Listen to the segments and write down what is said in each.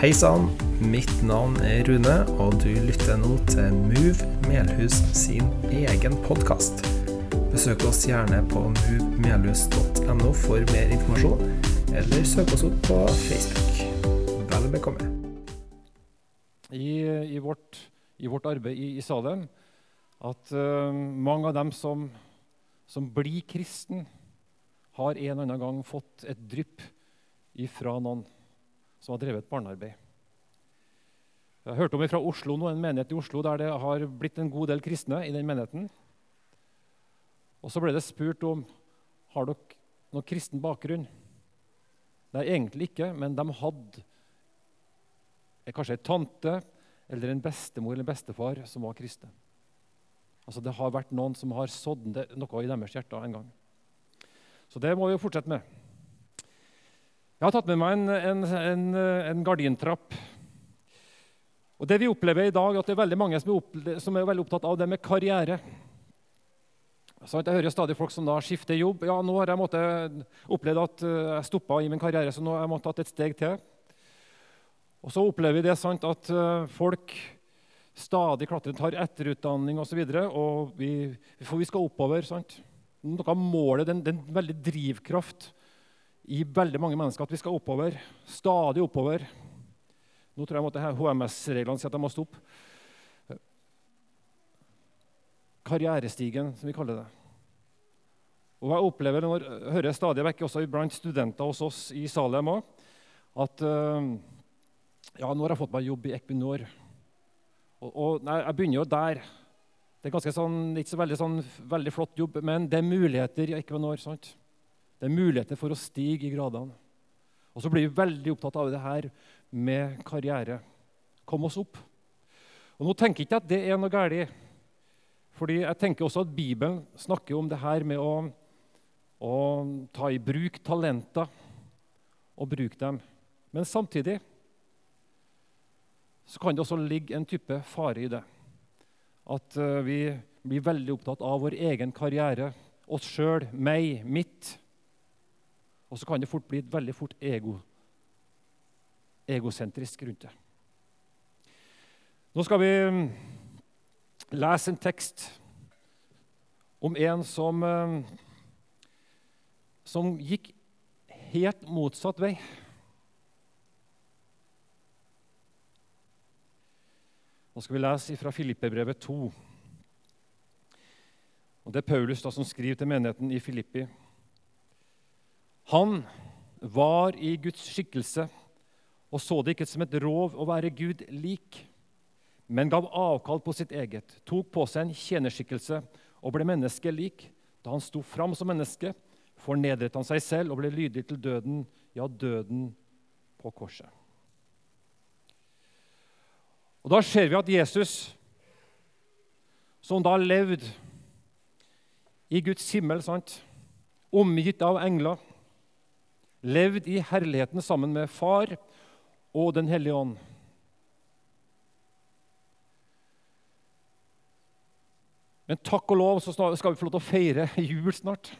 Hei sann, mitt navn er Rune, og du lytter nå til Move Melhus sin egen podkast. Besøk oss gjerne på movemelhus.no for mer informasjon, eller søk oss opp på Facebook. Vel bekomme. I, i, vårt, i vårt arbeid i, i Salem at uh, mange av dem som, som blir kristen, har en eller annen gang fått et drypp ifra noen som har drevet barnearbeid. Jeg hørte om fra Oslo nå, en menighet i Oslo der det har blitt en god del kristne. i den menigheten. Og Så ble det spurt om har dere noen kristen bakgrunn. Nei, egentlig ikke, men de hadde kanskje ei tante eller en bestemor eller en bestefar som var kristne. Altså Det har vært noen som har sådd noe i deres hjerter en gang. Så det må vi jo fortsette med. Jeg har tatt med meg en, en, en, en gardintrapp. Og det vi opplever i dag, at det er veldig mange som er, opple som er veldig opptatt av det med karriere. Så jeg hører stadig folk som da skifter jobb. Ja, nå har jeg måtte, opplevd at eh, jeg stoppa i min karriere, så nå har jeg måttet tatt et steg til. Og så opplever vi det sant, at eh, folk stadig klatrer, tar etterutdanning osv. For vi skal oppover. sant? Noe av målet, den, den veldig drivkraft i veldig mange mennesker at vi skal oppover. Stadig oppover. Nå tror jeg måtte HMS-reglene sier at jeg må stoppe. Karrierestigen, som vi kaller det. Og jeg opplever, når, jeg hører stadig vekk også blant studenter hos oss i Salem også, at uh, ja, nå har jeg fått meg jobb i Equinor. Og, og nei, jeg begynner jo der. Det er sånn, ikke så veldig, sånn, veldig flott jobb, men det er muligheter i Equinor. sant? Det er muligheter for å stige i gradene. Og så blir vi veldig opptatt av det her med karriere. Kom oss opp. Og Nå tenker jeg ikke at det er noe galt. Fordi jeg tenker også at Bibelen snakker om det her med å, å ta i bruk talenter og bruke dem. Men samtidig så kan det også ligge en type fare i det. At uh, vi blir veldig opptatt av vår egen karriere, oss sjøl, meg, mitt. Og så kan det fort bli et veldig fort ego, egosentrisk rundt det. Nå skal vi mm, lese en tekst om en som, mm, som gikk helt motsatt vei. Nå skal vi lese fra Filippebrevet 2. Og Det er Paulus da, som skriver til menigheten i Filippi. Han var i Guds skikkelse og så det ikke som et rov å være Gud lik, men gav avkall på sitt eget, tok på seg en tjenerskikkelse og ble menneske lik. Da han sto fram som menneske, fornedret han seg selv og ble lydig til døden, ja, døden på korset. Og Da ser vi at Jesus, som da levde i Guds himmel, sant? omgitt av engler levd i herligheten sammen med Far og Den hellige ånd. Men takk og lov så skal vi få lov til å feire jul snart.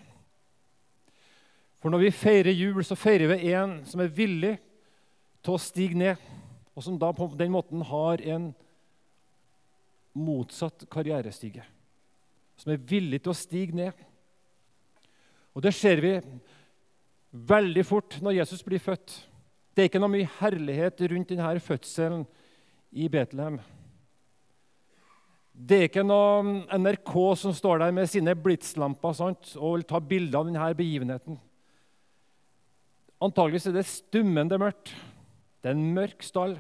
For når vi feirer jul, så feirer vi en som er villig til å stige ned, og som da på den måten har en motsatt karrierestige. Som er villig til å stige ned. Og det ser vi veldig fort når Jesus blir født. Det er ikke noe mye herlighet rundt denne fødselen i Betlehem. Det er ikke noe NRK som står der med sine blitslamper sant, og vil ta bilde av denne begivenheten. Antageligvis er det stummende mørkt. Det er en mørk stall.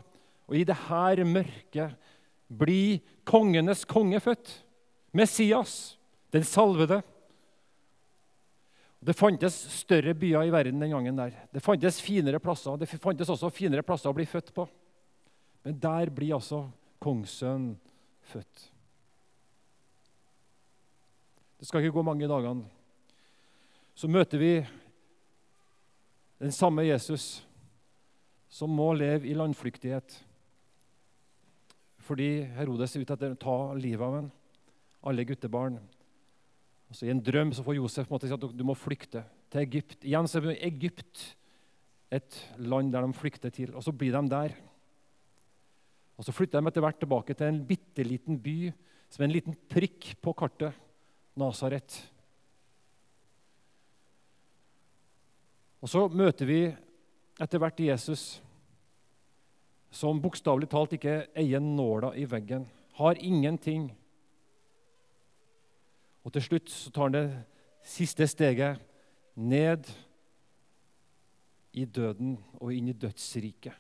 Og i dette mørket blir kongenes konge født. Messias, den salvede. Det fantes større byer i verden den gangen. der. Det fantes finere plasser. Det fantes også finere plasser å bli født på. Men der blir altså kongssønnen født. Det skal ikke gå mange dagene. Så møter vi den samme Jesus som må leve i landflyktighet fordi Herodes er ute etter å ta livet av ham. Alle guttebarn. Altså I en drøm så får Josef på en måte si at du må flykte til Egypt. Igjen så er Egypt et land der de flykter til, og så blir de der. Og Så flytter de etter hvert tilbake til en bitte liten by som en liten prikk på kartet Nasaret. Og så møter vi etter hvert Jesus, som bokstavelig talt ikke eier nåla i veggen, har ingenting. Og til slutt så tar han det siste steget ned i døden og inn i dødsriket.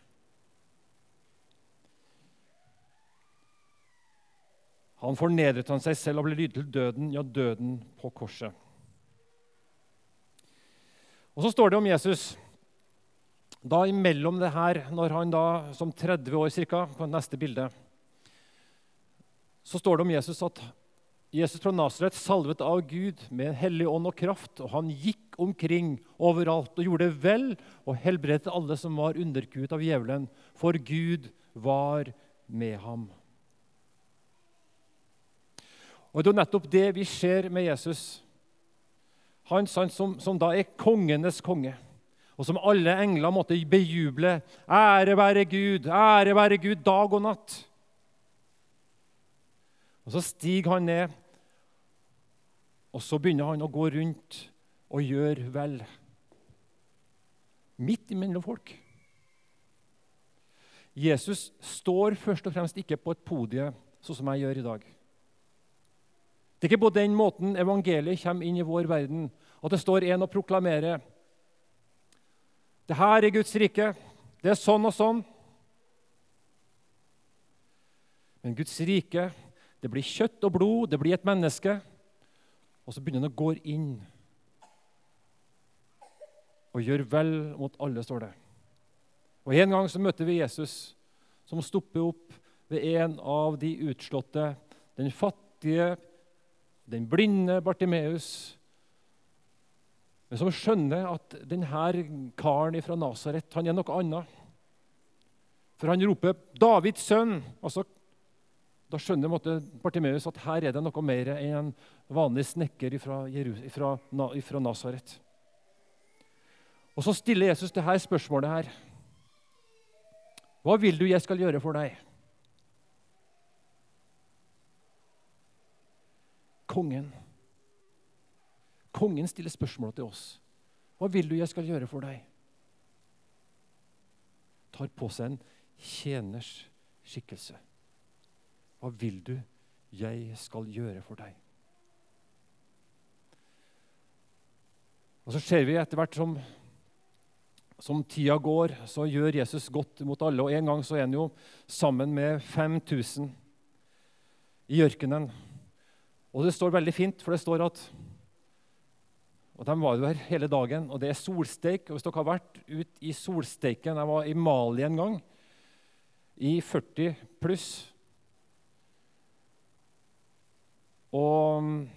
Han fornedret han seg selv og ble lydig til døden, ja, døden på korset. Og Så står det om Jesus da imellom det her, når han da som 30 år cirka, på neste bilde, så står det om Jesus at Jesus fra Nasaret salvet av Gud med en hellig ånd og kraft, og han gikk omkring overalt og gjorde vel og helbredet alle som var underkuet av djevelen, for Gud var med ham. Og Det er nettopp det vi ser med Jesus. Han som, som da er kongenes konge, og som alle engler måtte bejuble. Ære være Gud, ære være Gud dag og natt. Og Så stiger han ned, og så begynner han å gå rundt og gjøre vel. Midt imellom folk. Jesus står først og fremst ikke på et podie, sånn som jeg gjør i dag. Det er ikke på den måten evangeliet kommer inn i vår verden, at det står en og proklamerer det her er Guds rike. Det er sånn og sånn. Men Guds rike, det blir kjøtt og blod, det blir et menneske. Og så begynner han å gå inn og gjøre vel mot alle, står det. Og En gang så møter vi Jesus, som stopper opp ved en av de utslåtte, den fattige den blinde Bartimeus, men som skjønner at denne karen fra Nasaret er noe annet. For han roper 'Davids sønn'. Altså, da skjønner Bartimeus at her er det noe mer enn en vanlig snekker fra, Nasaret. Og så stiller Jesus dette spørsmålet her. Hva vil du jeg skal gjøre for deg? kongen. Kongen stiller spørsmål til oss. Hva vil du jeg skal gjøre for deg? Tar på seg en tjeners skikkelse. Hva vil du jeg skal gjøre for deg? Og Så ser vi etter hvert som, som tida går, så gjør Jesus godt mot alle. Og En gang så er han jo sammen med 5000 i ørkenen. Og det står veldig fint, for det står at og De var jo her hele dagen, og det er solsteik. og Hvis dere har vært ute i solsteiken Jeg var i Mali en gang, i 40 pluss. Og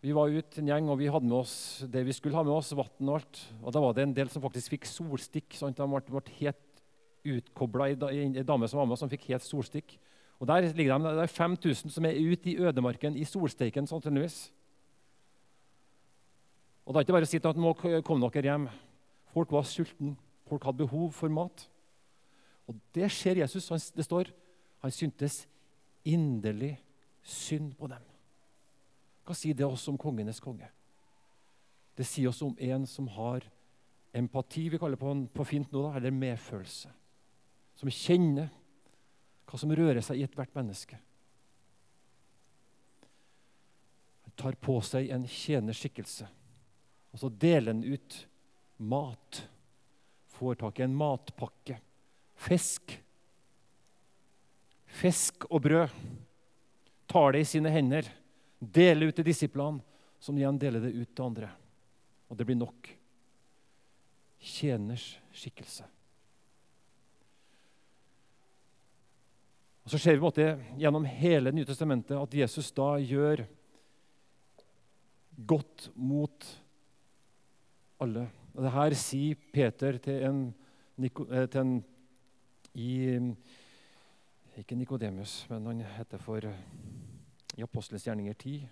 Vi var ute en gjeng, og vi hadde med oss det vi skulle ha med oss, vann og alt. Og Da var det en del som faktisk fikk solstikk. Sant? De ble, ble helt utkobla. Ei dame som var med, som fikk helt solstikk. Og Der ligger de, det er 5000 som er ute i ødemarken i solsteiken. sannsynligvis. Og Det er ikke bare å si at nå kom dere hjem. Folk var sultne. Folk hadde behov for mat. Og det ser Jesus. Det står han syntes inderlig synd på dem. Hva sier det oss om kongenes konge? Det sier oss om en som har empati, vi kaller på, på fint nå, da, eller medfølelse. Som kjenner hva som rører seg i ethvert menneske. Han tar på seg en tjenerskikkelse, og så deler han ut mat. Får tak i en matpakke. Fisk. Fisk og brød. Tar det i sine hender, deler ut til disiplene, som igjen deler det ut til andre. Og det blir nok. Tjeners skikkelse. Og Så ser vi måte, gjennom hele Nye testamentet at Jesus da gjør godt mot alle. Og det her sier Peter til en, eh, til en i, Ikke Nikodemus, men han heter for i Apostelens gjerninger 10.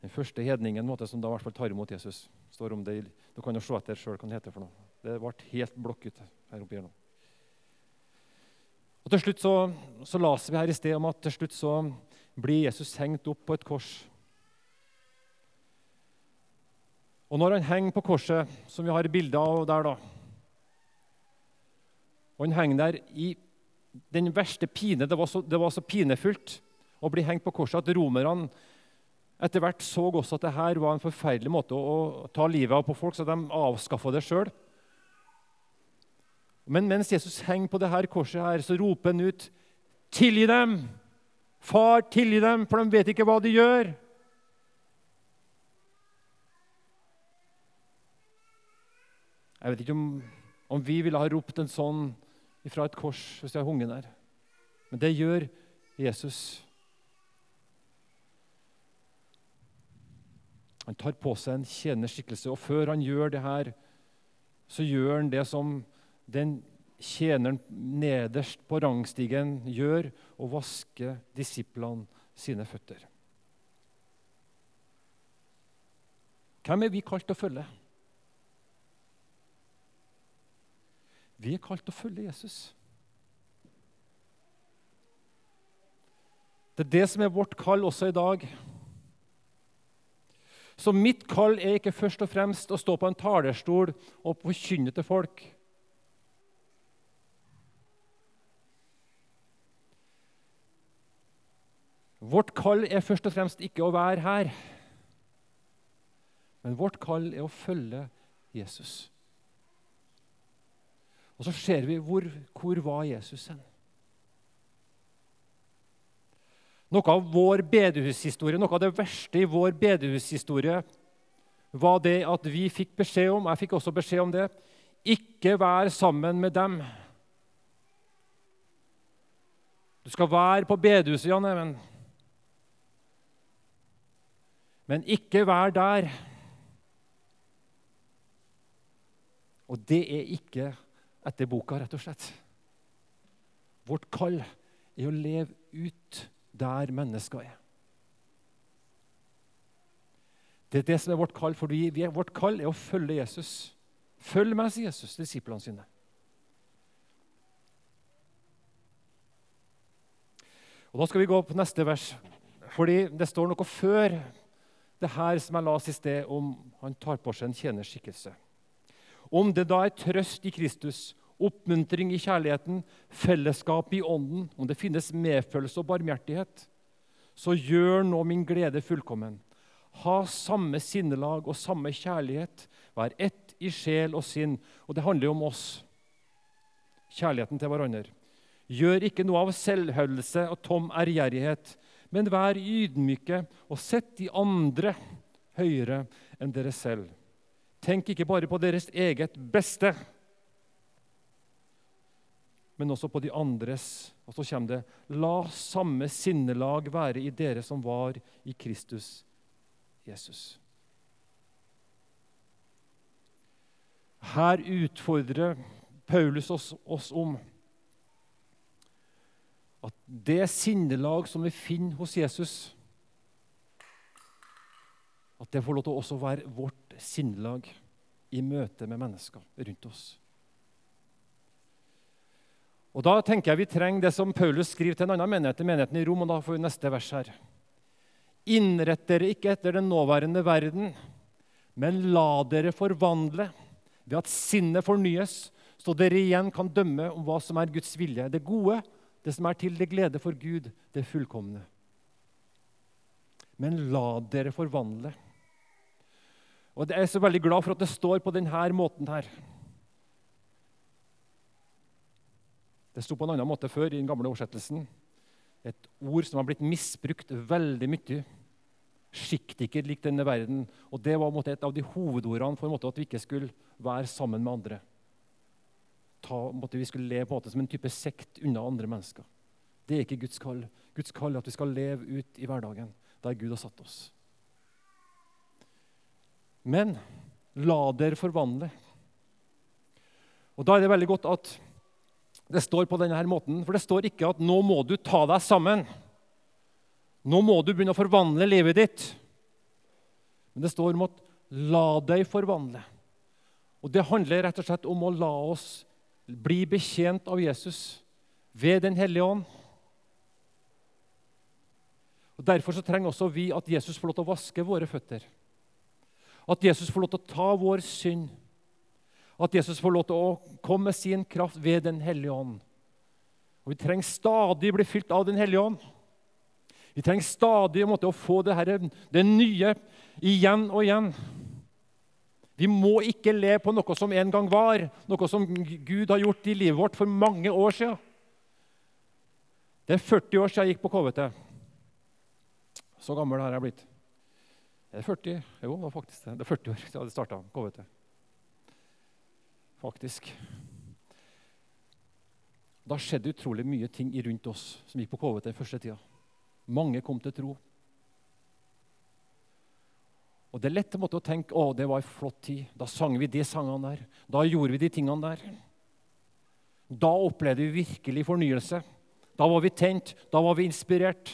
Den første hedningen måte, som da i hvert fall tar imot Jesus. står om det. Du kan jo se etter sjøl hva det heter. for noe. Det ble helt blokkete her oppe igjennom. Og Til slutt så, så laser vi her i sted om at til slutt så blir Jesus hengt opp på et kors. Og når han henger på korset, som vi har bilde av der, da Og han henger der i den verste pine Det var så, det var så pinefullt å bli hengt på korset at romerne etter hvert så også at det her var en forferdelig måte å, ta livet av på folk, så de avskaffa det sjøl. Men mens Jesus henger på det her korset, her, så roper han ut, 'Tilgi dem! Far, tilgi dem, for de vet ikke hva de gjør!' Jeg vet ikke om, om vi ville ha ropt en sånn fra et kors hvis jeg har hungen der. Men det gjør Jesus. Han tar på seg en tjenerskikkelse, og før han gjør det her, så gjør han det som den tjeneren nederst på rangstigen gjør, å vaske disiplene sine føtter. Hvem er vi kalt å følge? Vi er kalt til å følge Jesus. Det er det som er vårt kall også i dag. Så mitt kall er ikke først og fremst å stå på en talerstol og forkynne til folk. Vårt kall er først og fremst ikke å være her, men vårt kall er å følge Jesus. Og så ser vi hvor, hvor var Jesus hen. Noe av vår bedehushistorie, noe av det verste i vår bedehushistorie var det at vi fikk beskjed om jeg fikk også beskjed om det, ikke vær sammen med dem. Du skal være på bedehuset, Jan Even, men ikke vær der. Og det er ikke etter boka, rett og slett. Vårt kall er å leve ut der mennesker er. Det er det som er vårt kall, for vårt kall er å følge Jesus. Følg meg, sier Jesus til disiplene sine. Og Da skal vi gå på neste vers, fordi det står noe før det her som jeg la i sted, om han tar på seg en tjenerskikkelse. Om det da er trøst i Kristus, oppmuntring i kjærligheten, fellesskap i ånden, om det finnes medfølelse og barmhjertighet, så gjør nå min glede fullkommen. Ha samme sinnelag og samme kjærlighet. Vær ett i sjel og sinn. Og det handler jo om oss. Kjærligheten til hverandre. Gjør ikke noe av selvhøvelse og tom ærgjerrighet, men vær ydmyke og sett de andre høyere enn dere selv. Tenk ikke bare på deres eget beste, men også på de andres. Og så kommer det La samme sinnelag være i dere som var i Kristus Jesus. Her utfordrer Paulus oss, oss om at det sinnelag som vi finner hos Jesus, at det får lov til å også være vårt sinnelag i møte med mennesker rundt oss. Og Da tenker jeg vi trenger det som Paulus skriver til en annen menighet, til menigheten i Rom. og da får vi neste vers her. Innrett dere ikke etter den nåværende verden, men la dere forvandle ved at sinnet fornyes, så dere igjen kan dømme om hva som er Guds vilje, det gode, det som er til det glede for Gud, det fullkomne. Men la dere forvandle. Og Jeg er så veldig glad for at det står på denne måten her. Det sto på en annen måte før i den gamle oversettelsen. Et ord som har blitt misbrukt veldig mye. Sjiktiker lik denne verden. Og Det var et av de hovedordene for at vi ikke skulle være sammen med andre. Ta, vi skulle leve på en måte som en type sekt unna andre mennesker. Det er ikke Guds kall. Guds kall er at vi skal leve ut i hverdagen der Gud har satt oss. Men la dere forvandle. Og Da er det veldig godt at det står på denne her måten, for det står ikke at 'nå må du ta deg sammen'. Nå må du begynne å forvandle livet ditt. Men det står om at 'la deg forvandle'. Og Det handler rett og slett om å la oss bli betjent av Jesus. ved Den hellige ånd. Og Derfor så trenger også vi at Jesus får lov til å vaske våre føtter. At Jesus får lov til å ta vår synd. At Jesus får lov til å komme med sin kraft ved Den hellige ånd. Og Vi trenger stadig bli fylt av Den hellige ånd. Vi trenger stadig måte, å få det, her, det nye igjen og igjen. Vi må ikke le på noe som en gang var, noe som Gud har gjort i livet vårt for mange år siden. Det er 40 år siden jeg gikk på KVT. Så gammel har jeg blitt. Er det 40? Jo, det var faktisk det. Det er 40 år siden jeg starta KVT. Faktisk. Da skjedde utrolig mye ting rundt oss som gikk på KVT den første tida. Mange kom til tro. Og Det er lett måte, å tenke å, det var en flott tid. Da sang vi de sangene der. Da gjorde vi de tingene der. Da opplevde vi virkelig fornyelse. Da var vi tent. Da var vi inspirert.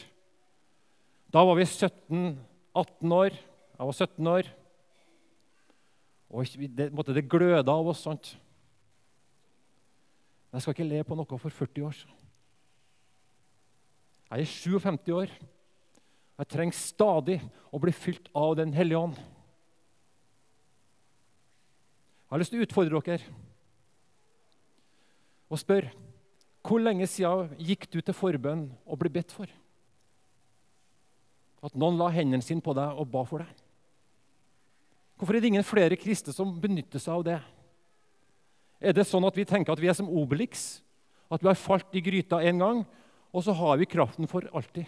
Da var vi 17-18 år. Jeg var 17 år. Og det, måtte det gløda av oss. sant? Men jeg skal ikke le på noe for 40 år. Jeg er 57 år. Jeg trenger stadig å bli fylt av Den hellige ånd. Jeg har lyst til å utfordre dere og spørre hvor lenge siden gikk du til forbønn og ble bedt for? At noen la hendene sine på deg og ba for deg? Hvorfor er det ingen flere kristne som benytter seg av det? Er det sånn at vi tenker at vi er som Obelix? At vi har falt i gryta én gang, og så har vi kraften for alltid?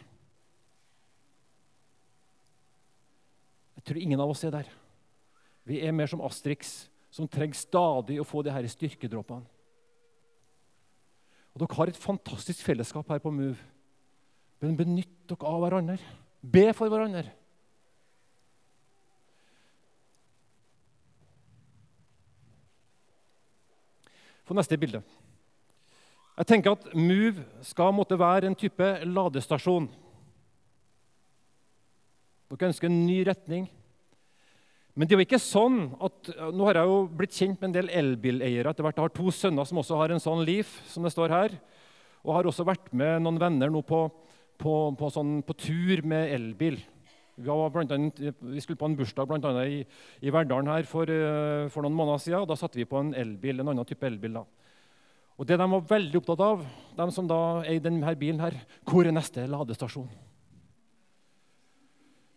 Jeg tror ingen av oss er der. Vi er mer som Astrix, som trenger stadig å få de her styrkedråpene. Og Dere har et fantastisk fellesskap her på Move. Men benytt dere av hverandre. Be for hverandre. Få neste bilde. Jeg tenker at Move skal måtte være en type ladestasjon. Dere ønsker en ny retning. Men det er jo ikke sånn at, Nå har jeg jo blitt kjent med en del elbileiere. etter hvert. Jeg har to sønner som også har en sånn Leaf, som det står her. Og har også vært med noen venner nå på, på, på, sånn, på tur med elbil. Vi, annet, vi, skulle på en bursdag blant annet, i, i Verdalen her for, uh, for, noen måneder siden. og Da satte vi på en elbil, en annen type elbil. da. Og det De var veldig opptatt av, de som da eide denne bilen, her, hvor er neste ladestasjon?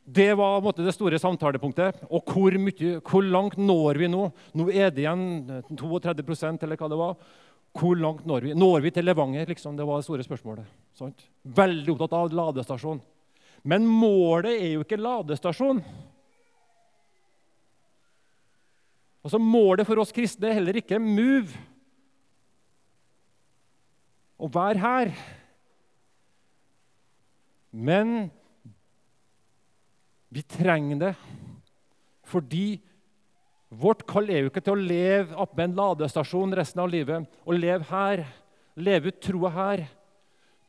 Det var på en måte, det store samtalepunktet. Og hvor, mye, hvor, langt når vi nå? Nå er det igjen 32 eller hva det var. Hvor langt når vi? Når vi til Levanger? Liksom? Det var det store spørsmålet. Sant? Veldig opptatt av ladestasjon. Men målet er jo ikke ladestasjon. Og så Målet for oss kristne er heller ikke move. Å være her. Men vi trenger det fordi vårt kall er jo ikke til å leve oppe med en ladestasjon resten av livet. Å leve her, leve ut troa her.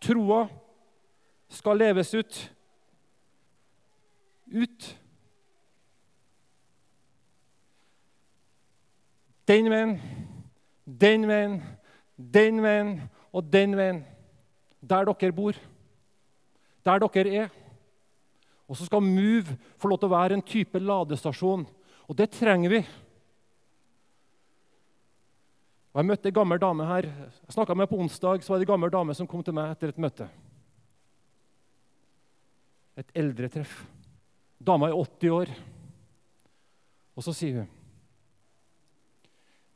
Troa skal leves ut. Ut. Den veien, den veien, den veien og den veien. Der dere bor, der dere er. Og så skal Move få lov til å være en type ladestasjon. Og det trenger vi. Og Jeg møtte en gammel dame her. Jeg snakka med på onsdag, så var det en gammel dame som kom til meg etter et møte. Et eldretreff. Dama er 80 år. Og så sier hun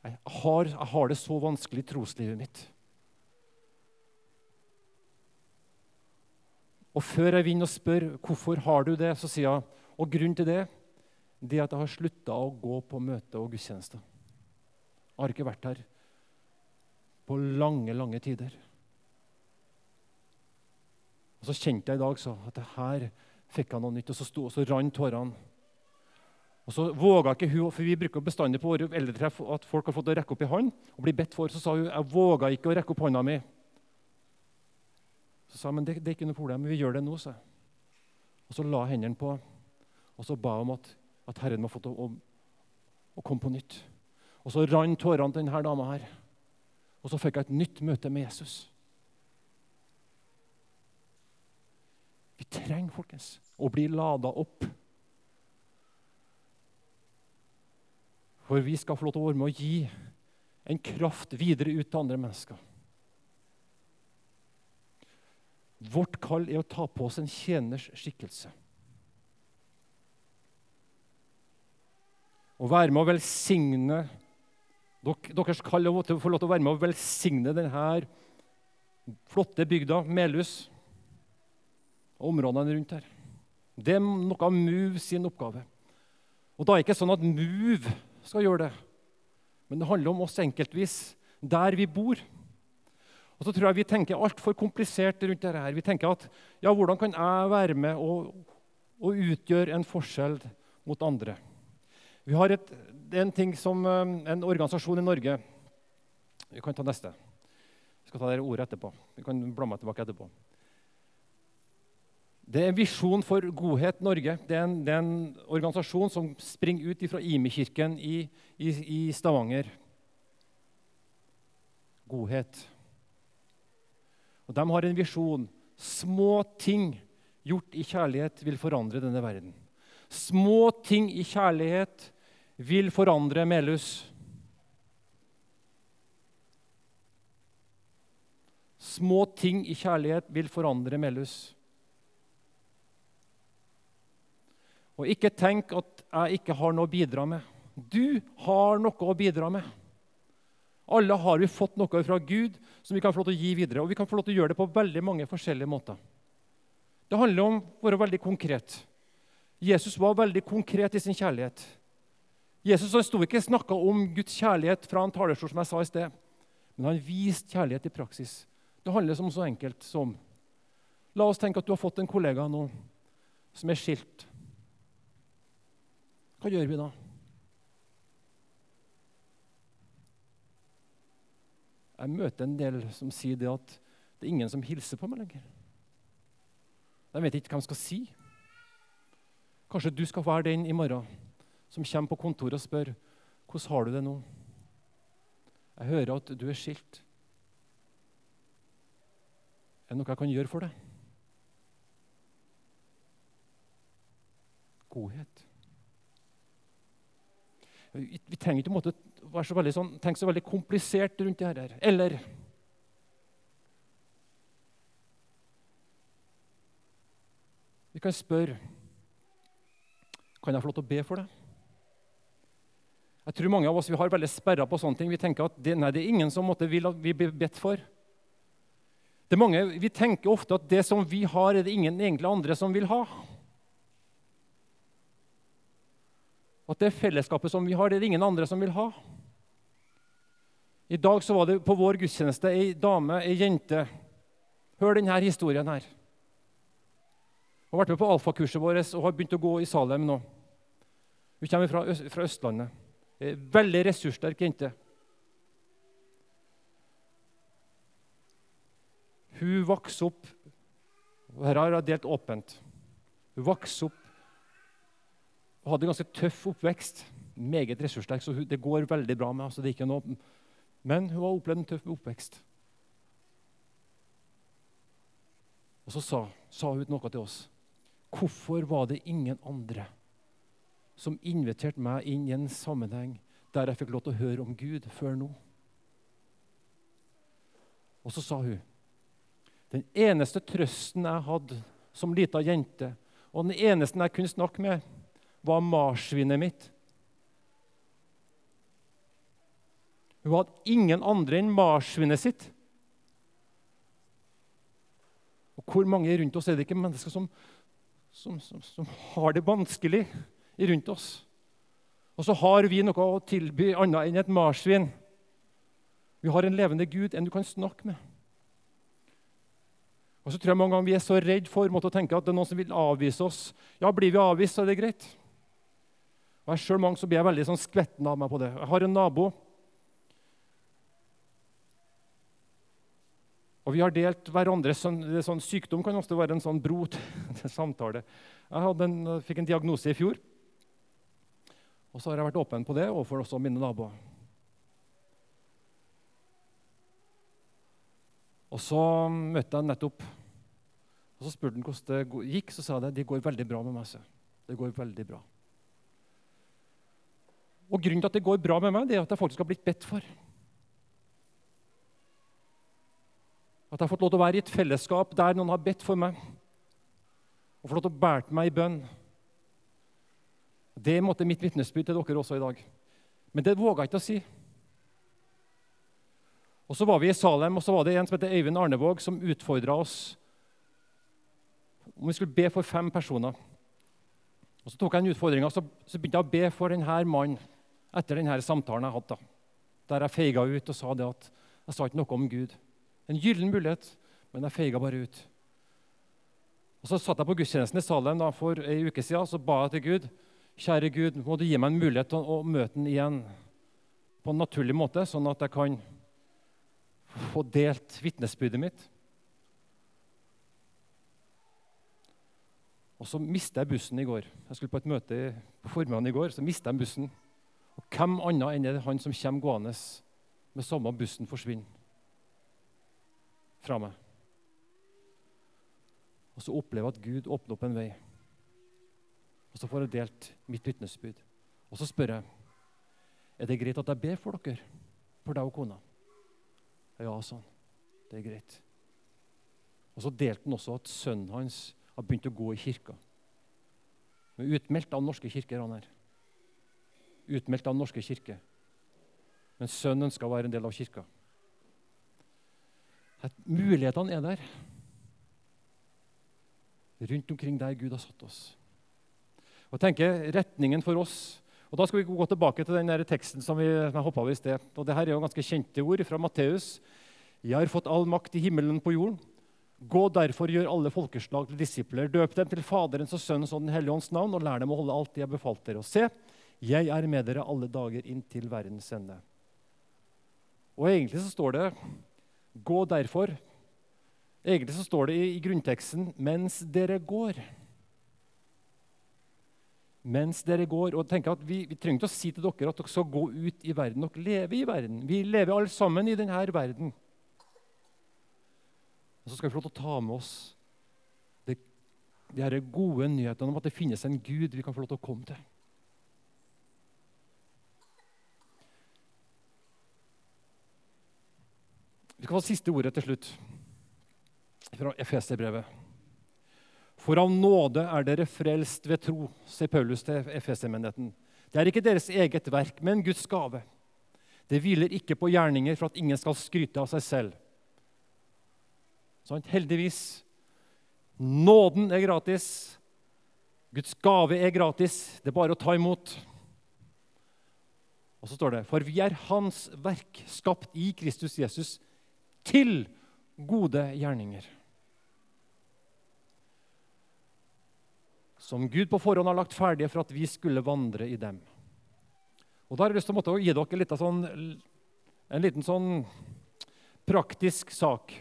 jeg har, jeg har det så vanskelig i troslivet mitt. Og Før jeg vinner og spør hvorfor har du det, så sier jeg og grunnen til det det er at jeg har slutta å gå på møte og gudstjenester. Jeg har ikke vært her på lange, lange tider. Og Så kjente jeg i dag så, at det her fikk jeg noe nytt, og så, sto, og så rant tårene. Og så våga ikke hun, for Vi bruker bestandig på våre eldretreff at folk har fått å rekke opp i hånd og bli bedt for. Så sa hun jeg våga ikke å rekke opp hånda mi. Så sa jeg men det, det er ikke noe problem, vi gjør det nå. Så. Og så la hendene på, og så ba om at, at Herren må få til å, å, komme på nytt. Og så rant tårene til denne dama her. Og så fikk jeg et nytt møte med Jesus. Vi trenger folkens, å bli lada opp. For vi skal få lov til å være med å gi en kraft videre ut til andre mennesker. Vårt kall er å ta på oss en tjeners skikkelse. Å være med å velsigne Deres kall er å få lov til å være med å velsigne denne flotte bygda, Melhus, og områdene rundt her. Det er noe av MOVE sin oppgave. Og da er det ikke sånn at MOVE skal gjøre det, men det handler om oss enkeltvis, der vi bor. Og så tror jeg Vi tenker altfor komplisert rundt dette. her. Vi tenker at ja, hvordan kan jeg være med og, og utgjøre en forskjell mot andre? Vi har et, en ting som eh, en organisasjon i Norge Vi kan ta neste. Vi skal ta det ordet etterpå. Vi kan bla meg tilbake etterpå. Det er visjon for Godhet Norge. Det er en, det er en organisasjon som springer ut fra Imi-kirken i, i, i Stavanger. Godhet. Og De har en visjon. Små ting gjort i kjærlighet vil forandre denne verden. Små ting i kjærlighet vil forandre Melhus. Små ting i kjærlighet vil forandre Melhus. Og ikke tenk at jeg ikke har noe å bidra med. Du har noe å bidra med. Alle har vi fått noe fra Gud som vi kan få lov til å gi videre. Og vi kan få lov til å gjøre det på veldig mange forskjellige måter. Det handler om å være veldig konkret. Jesus var veldig konkret i sin kjærlighet. Jesus han sto ikke snakka om Guds kjærlighet fra en talerstol, som jeg sa i sted. Men han viste kjærlighet i praksis. Det handler om så enkelt som La oss tenke at du har fått en kollega nå som er skilt. Hva gjør vi da? Jeg møter en del som sier det at det er ingen som hilser på meg lenger. De vet ikke hva de skal si. Kanskje du skal være den i morgen som kommer på kontoret og spør hvordan har du det nå. Jeg hører at du er skilt. Er det noe jeg kan gjøre for deg? Godhet. Vi, trenger ikke måte, være så veldig sånn, tenke så veldig komplisert rundt det her. Eller Vi kan spørre Kan jeg få lov til å be for deg. Jeg tror mange av oss vi har veldig sperra på sånne ting. Vi tenker at det, nei, det er ingen som måtte vil at vi blir bedt for. Det er mange, Vi tenker ofte at det som vi har, er det ingen egentlig andre som vil ha. At det fellesskapet som vi har, det er det ingen andre som vil ha. I dag så var det på vår gudstjeneste ei dame, ei jente. Hør denne historien her. Hun har vært med på alfakurset vårt og har begynt å gå i Salem nå. Hun kommer fra, fra Østlandet. Ei veldig ressurssterk jente. Hun vokste opp Her har jeg delt åpent. Hun vokste opp og hadde en ganske tøff oppvekst. Meget ressurssterk, så det går veldig bra med altså ikke noe, Men hun har opplevd en tøff oppvekst. Og så sa, sa hun noe til oss. Hvorfor var det ingen andre som inviterte meg inn i en sammenheng der jeg fikk lov til å høre om Gud før nå? Og så sa hun den eneste trøsten jeg hadde som lita jente, og den eneste jeg kunne snakke med, var marsvinet mitt. Hun hadde ingen andre enn marsvinet sitt. Og Hvor mange rundt oss er det ikke mennesker som, som, som, som har det vanskelig rundt oss? Og så har vi noe å tilby annet enn et marsvin. Vi har en levende Gud, en du kan snakke med. Og så tror jeg mange ganger vi er så redd for å tenke at det er noen som vil avvise oss. Ja, Blir vi avvist, så er det greit. Og jeg selv mange så blir jeg veldig sånn skvetten av meg på det. Jeg har en nabo. Og vi har delt hverandres sånn, sånn Sykdom kan ofte være en sånn bro til samtale. Jeg en, fikk en diagnose i fjor. Og så har jeg vært åpen på det overfor også mine naboer. Og så møtte jeg nettopp Og Så spurte han hvordan det gikk, så sa jeg det går veldig bra med meg. Så. Det går veldig bra. Og Grunnen til at det går bra med meg, det er at jeg faktisk har blitt bedt for. At jeg har fått lov til å være i et fellesskap der noen har bedt for meg. Og fått lov til å bære meg i bønn. Det måtte mitt vitnesbyrd til dere også i dag. Men det våga jeg ikke å si. Og Så var vi i Salem, og så var det en som heter Øyvind Arnevåg, som utfordra oss om vi skulle be for fem personer. Og Så tok jeg den utfordringa så, så begynte jeg å be for denne mannen etter denne samtalen jeg hadde. Der jeg feiga ut og sa det at jeg sa ikke noe om Gud. En gyllen mulighet, men jeg feiga bare ut. Og Så satt jeg på gudstjenesten i Salem for ei uke siden så ba jeg til Gud Kjære Gud, må du gi meg en mulighet til å møte ham igjen på en naturlig måte, sånn at jeg kan få delt vitnesbyrdet mitt. Og så mista jeg bussen i går. Jeg skulle på et møte på formiddagen i går, så jeg bussen. Og hvem annet enn det han som kommer gående med samme bussen, forsvinner fra meg. Og så opplever jeg at Gud åpner opp en vei. Og så får jeg delt mitt vitnesbyrd. Og så spør jeg er det greit at jeg ber for dere, for deg og kona. Ja, sånn. Det er greit. Og så delte han også at sønnen hans har begynt å gå i kirka. Men utmeldt av norske kirker, han her. Utmeldt av Den norske kirke. Men sønnen skal være en del av kirka. At mulighetene er der. Rundt omkring der Gud har satt oss. Og tenker retningen for oss og Da skal vi gå tilbake til den der teksten som vi hoppa over i sted. Og det her er jo ganske kjente ord fra Matteus. Jeg har fått all makt i himmelen på jorden. Gå derfor, gjør alle folkeslag til disipler. Døp dem til Faderens og Sønnens og Den hellige ånds navn, og lær dem å holde alt de har befalt dere. Og se, jeg er med dere alle dager inntil verdens ende. Og egentlig så står det Gå derfor. Egentlig så står det i, i grunnteksten 'mens dere går' mens dere går. og tenker at Vi, vi trenger ikke å si til dere at dere skal gå ut i verden. Dere lever i verden. Vi lever alle sammen i denne verden. Og så skal vi få lov til å ta med oss de gode nyhetene om at det finnes en Gud vi kan få lov til å komme til. Skal få siste ordet til slutt fra Efeserbrevet. For av nåde er dere frelst ved tro, sier Paulus til Efesermenigheten. Det er ikke deres eget verk, men Guds gave. Det hviler ikke på gjerninger for at ingen skal skryte av seg selv. Sånn, heldigvis. Nåden er gratis. Guds gave er gratis. Det er bare å ta imot. Og så står det For vi er Hans verk, skapt i Kristus Jesus, til gode gjerninger. som Gud på forhånd har lagt ferdige for at vi skulle vandre i dem. Og Da har jeg lyst til å gi dere litt sånn, en liten sånn praktisk sak.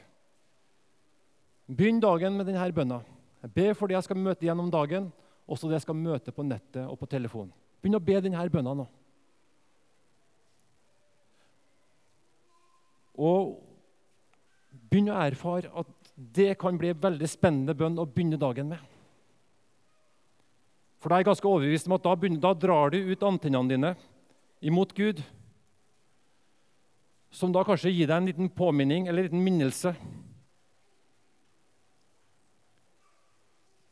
Begynn dagen med denne bønna. Jeg ber for det jeg skal møte gjennom dagen, også det jeg skal møte på nettet og på telefon. Begynn å be denne bønna nå. Og begynn å erfare at det kan bli en veldig spennende bønn å begynne dagen med. For da er jeg ganske overbevist om at da, begynner, da drar du ut antennene dine imot Gud. Som da kanskje gir deg en liten påminning eller en liten minnelse.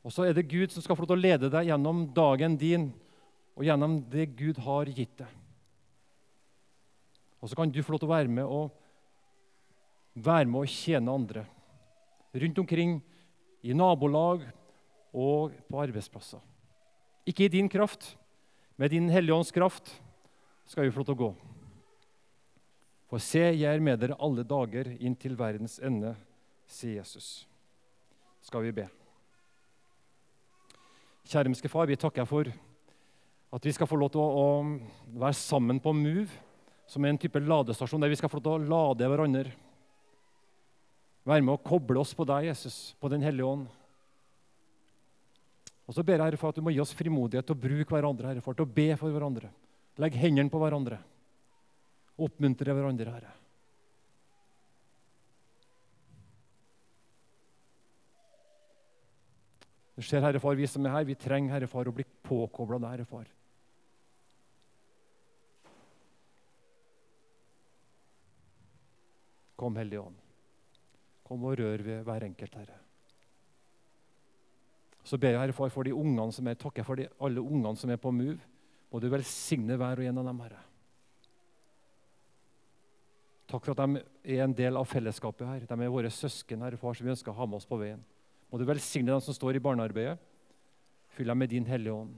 Og så er det Gud som skal få lov til å lede deg gjennom dagen din og gjennom det Gud har gitt deg. Og så kan du få lov til å være med og være med å tjene andre rundt omkring i nabolag og på arbeidsplasser. Ikke i din kraft, med din Hellige Ånds kraft skal vi få lov til å gå. For se, jeg er med dere alle dager inn til verdens ende, sier Jesus. Skal vi be. Kjære far, vi takker for at vi skal få lov til å, å være sammen på Move, som er en type ladestasjon der vi skal få lov til å lade hverandre. Være med å koble oss på deg, Jesus, på Den hellige ånd. Og så ber jeg Herre for at du må gi oss frimodighet til å bruke hverandre, Herre, for til å be for hverandre. Legg hendene på hverandre. Oppmuntre hverandre, Herre. Du ser, Herre Far, vi som er her, vi trenger Herre Far, å bli påkobla deg, Herre Far. Kom, Hellige Ånd. Kom og rør ved hver enkelt, Herre. Så ber jeg Herre Far for de ungene som er, takker for de, alle ungene som er på Move. Må du velsigne hver og en av dem, Herre. Takk for at de er en del av fellesskapet her. De er våre søsken, Herre Far, som vi ønsker å ha med oss på veien. Må du velsigne dem som står i barnearbeidet. Fyll dem med din Hellige Ånd.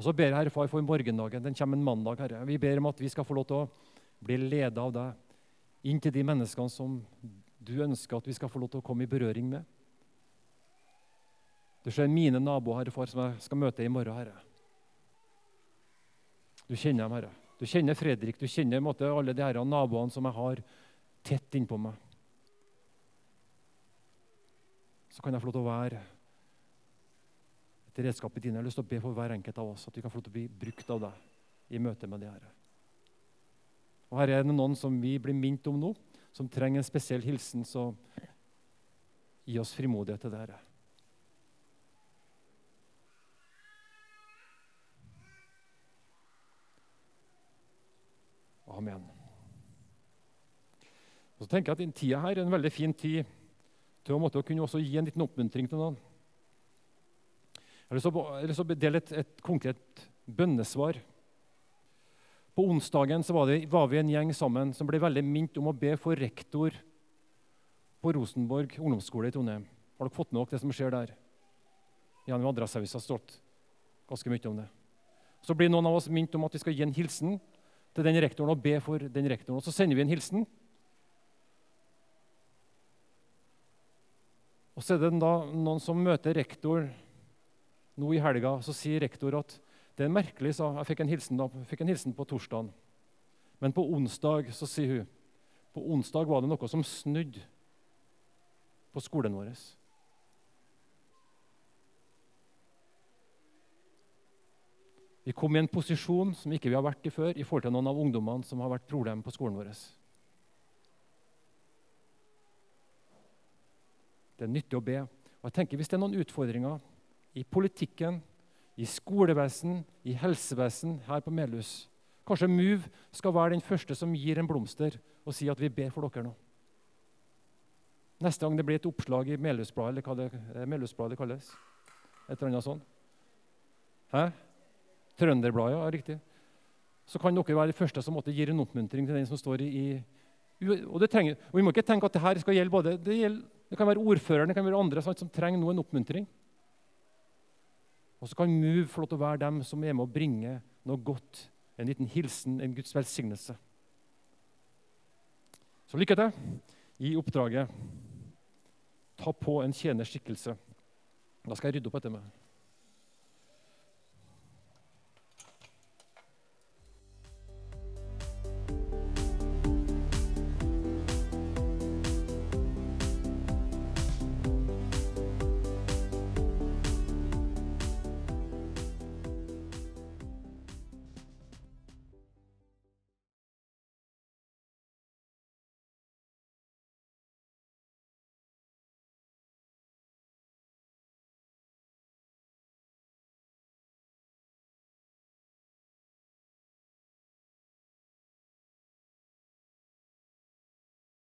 Og så ber jeg Herre Far for morgendagen. Den kommer en mandag. Herre. Vi ber om at vi skal få lov til å bli ledet av deg inn til de menneskene som du ønsker at vi skal få lov til å komme i berøring med. Du ser mine naboer, Herre Far, som jeg skal møte i morgen, Herre. Du kjenner dem, Herre. Du kjenner Fredrik, du kjenner måte, alle de her naboene som jeg har tett innpå meg. Så kan jeg få lov til å være et redskap i dine. Jeg har lyst til å be for hver enkelt av oss at vi kan få lov til å bli brukt av deg i møte med de herre. Og Her er det noen som vi blir minnet om nå, som trenger en spesiell hilsen. Så gi oss frimodighet til det. Amen. Og så tenker jeg at den Tida her er en veldig fin tid til å måtte kunne også gi en liten oppmuntring til noen. Jeg har lyst til å dele et, et, konkret bønnesvar. På onsdagen var, det, var, vi en gjeng sammen som ble veldig minnet om å be for rektor på Rosenborg ungdomsskole i Trondheim. Har dere fått med dere det som skjer der? Gjennom Adresseavisa har stått ganske mye om det. Så blir noen av oss minnet om at vi skal gi en hilsen til den rektoren og be for den rektoren. Og så sender vi en hilsen. Og så er det da noen som møter rektor nå i helga. Så sier rektor at det er merkelig, sa jeg fikk en hilsen, da, fikk en hilsen på torsdagen. Men på onsdag så sier hun på onsdag var det noe som snudde på skolen vår. Vi kom i en posisjon som ikke vi har vært i før i forhold til noen av ungdommene som har vært problem på skolen vår. Det er nyttig å be. Og jeg tenker Hvis det er noen utfordringer i politikken, i skolevesen, i helsevesen her på Melhus Kanskje MOVE skal være den første som gir en blomster og sier at vi ber for dere nå. Neste gang det blir et oppslag i Melhusbladet, eller hva det, Melhusbladet kalles. Et eller annet sånt. Hæ? Trønderbladet, ja, riktig. Så kan dere være de første som gir en oppmuntring til den som står i, og, trenger, og, Vi må ikke tenke at det her skal gjelde både Det, gjelder, det kan være ordføreren det kan være andre sant, som trenger nå en oppmuntring. Og så kan MOVE få lov til å være dem som er med å bringe noe godt. En liten hilsen, en Guds velsignelse. Så lykke til i oppdraget. Ta på en tjenerskikkelse. Da skal jeg rydde opp etter meg.